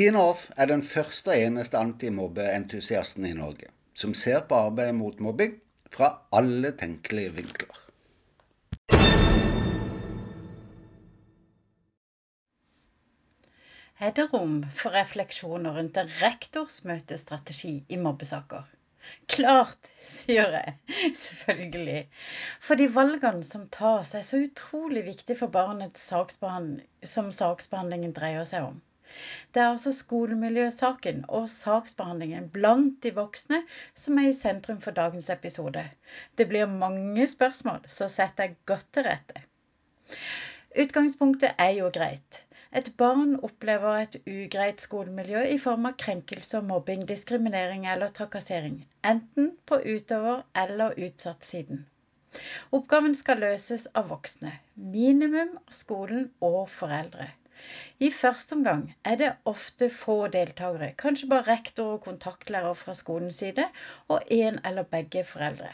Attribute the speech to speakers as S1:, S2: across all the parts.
S1: Tine Off er den første og eneste antimobbeentusiasten i Norge som ser på arbeidet mot mobbing fra alle tenkelige vinkler.
S2: Er det rom for refleksjoner rundt en rektorsmøtestrategi i mobbesaker? Klart, sier jeg. Selvfølgelig. For de valgene som tas, er så utrolig viktige for barnets saksbehandling, som saksbehandlingen dreier seg om. Det er altså skolemiljøsaken og saksbehandlingen blant de voksne som er i sentrum for dagens episode. Det blir mange spørsmål, så sett deg godt til rette. Utgangspunktet er jo greit. Et barn opplever et ugreit skolemiljø i form av krenkelse, mobbing, diskriminering eller trakassering, enten på utøver- eller utsatt-siden. Oppgaven skal løses av voksne, minimum av skolen og foreldre. I første omgang er det ofte få deltakere, kanskje bare rektor og kontaktlærer fra skolens side, og én eller begge foreldre.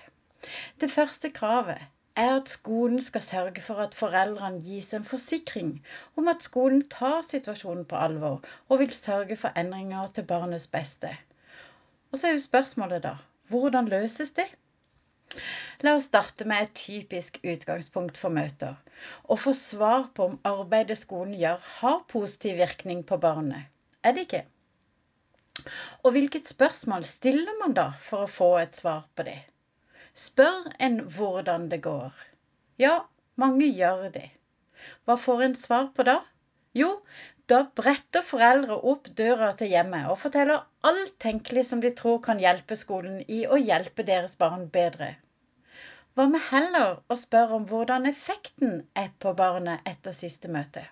S2: Det første kravet er at skolen skal sørge for at foreldrene gis en forsikring om at skolen tar situasjonen på alvor og vil sørge for endringer til barnets beste. Og så er jo spørsmålet da hvordan løses det? La oss starte med et typisk utgangspunkt for møter, og få svar på om arbeidet skolen gjør, har positiv virkning på barnet. Er det ikke? Og hvilket spørsmål stiller man da for å få et svar på det? Spør en hvordan det går. Ja, mange gjør det. Hva får en svar på da? Jo, da bretter foreldre opp døra til hjemmet og forteller alt tenkelig som de tror kan hjelpe skolen i å hjelpe deres barn bedre. Hva med heller å spørre om hvordan effekten er på barnet etter siste møte?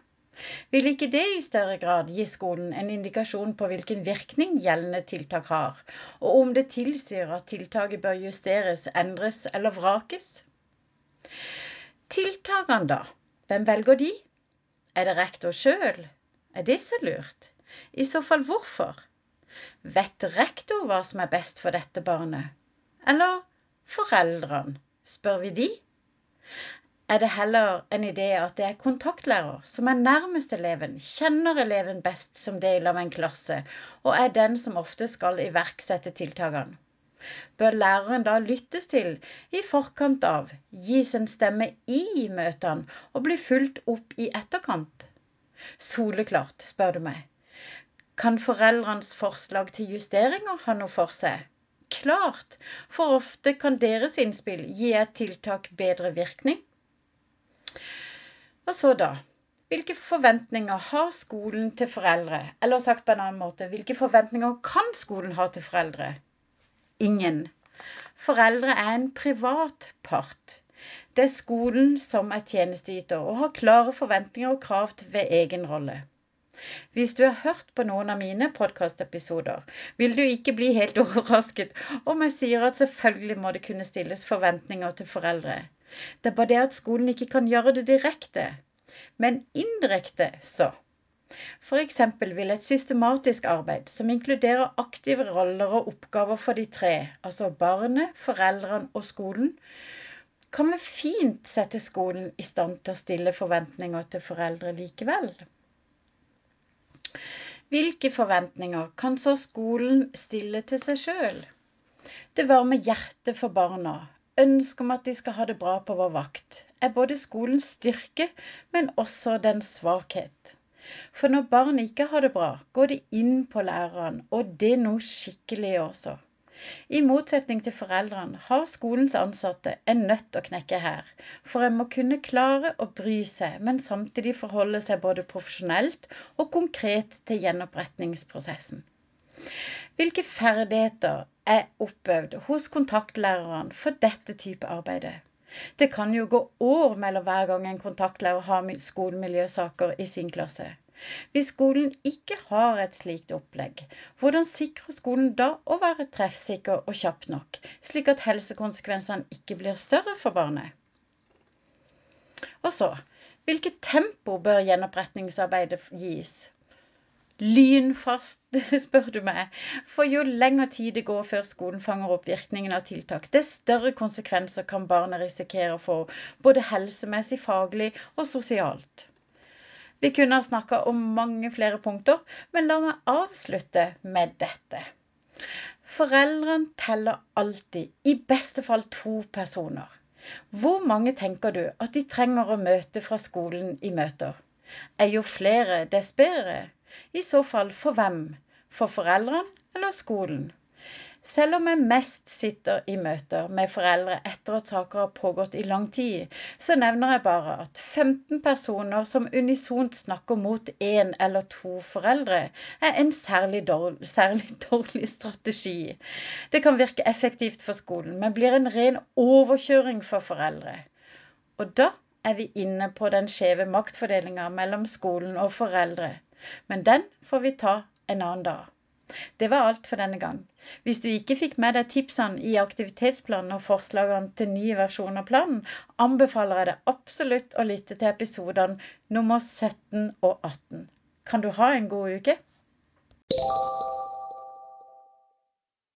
S2: Vil ikke det i større grad gi skolen en indikasjon på hvilken virkning gjeldende tiltak har, og om det tilsier at tiltaket bør justeres, endres eller vrakes? Tiltakene, da? Hvem velger de? Er det rektor sjøl? Er det så lurt? I så fall hvorfor? Vet rektor hva som er best for dette barnet? Eller foreldrene? Spør vi de? Er det heller en idé at det er kontaktlærer som er nærmest eleven, kjenner eleven best som del av en klasse, og er den som ofte skal iverksette tiltakene? Bør læreren da lyttes til i forkant av, gis en stemme i møtene og bli fulgt opp i etterkant? Soleklart, spør du meg. Kan foreldrenes forslag til justeringer ha noe for seg? Klart, for ofte kan deres innspill gi et tiltak bedre virkning. Og så da? Hvilke forventninger har skolen til foreldre? Eller sagt på en annen måte, hvilke forventninger kan skolen ha til foreldre? Ingen. Foreldre er en privat part. Det er skolen som er tjenesteyter og har klare forventninger og krav ved egen rolle. Hvis du har hørt på noen av mine podkastepisoder, vil du ikke bli helt overrasket om jeg sier at selvfølgelig må det kunne stilles forventninger til foreldre. Det er bare det at skolen ikke kan gjøre det direkte. Men indirekte, så. F.eks. vil et systematisk arbeid som inkluderer aktive roller og oppgaver for de tre, altså barnet, foreldrene og skolen, kan vi fint sette skolen i stand til å stille forventninger til foreldre likevel. Hvilke forventninger kan så skolen stille til seg sjøl? Det varmer hjertet for barna. Ønsket om at de skal ha det bra på vår vakt, er både skolens styrke, men også den svakhet. For når barn ikke har det bra, går de inn på læreren, og det noe skikkelig også. I motsetning til foreldrene har skolens ansatte en nøtt å knekke her, for en må kunne klare å bry seg, men samtidig forholde seg både profesjonelt og konkret til gjenoppretningsprosessen. Hvilke ferdigheter er oppøvd hos kontaktlærerne for dette type arbeidet? Det kan jo gå år mellom hver gang en kontaktlærer har skolemiljøsaker i sin klasse. Hvis skolen ikke har et slikt opplegg, hvordan sikrer skolen da å være treffsikker og kjapp nok, slik at helsekonsekvensene ikke blir større for barnet? Og så, hvilket tempo bør gjenoppretningsarbeidet gis? Lynfast, spør du meg, for jo lengre tid det går før skolen fanger opp virkningen av tiltak, dess større konsekvenser kan barnet risikere å få, både helsemessig, faglig og sosialt. Vi kunne ha snakka om mange flere punkter, men la meg avslutte med dette. Foreldrene teller alltid, i beste fall to personer. Hvor mange tenker du at de trenger å møte fra skolen i møter? Er jo flere, dess bedre. I så fall for hvem? For foreldrene eller skolen? Selv om jeg mest sitter i møter med foreldre etter at saker har pågått i lang tid, så nevner jeg bare at 15 personer som unisont snakker mot én eller to foreldre, er en særlig dårlig, særlig dårlig strategi. Det kan virke effektivt for skolen, men blir en ren overkjøring for foreldre. Og da er vi inne på den skjeve maktfordelinga mellom skolen og foreldre. Men den får vi ta en annen dag. Det var alt for denne gang. Hvis du ikke fikk med deg tipsene i aktivitetsplanen og forslagene til ny versjon av planen, anbefaler jeg deg absolutt å lytte til episodene nummer 17 og 18. Kan du ha en god uke?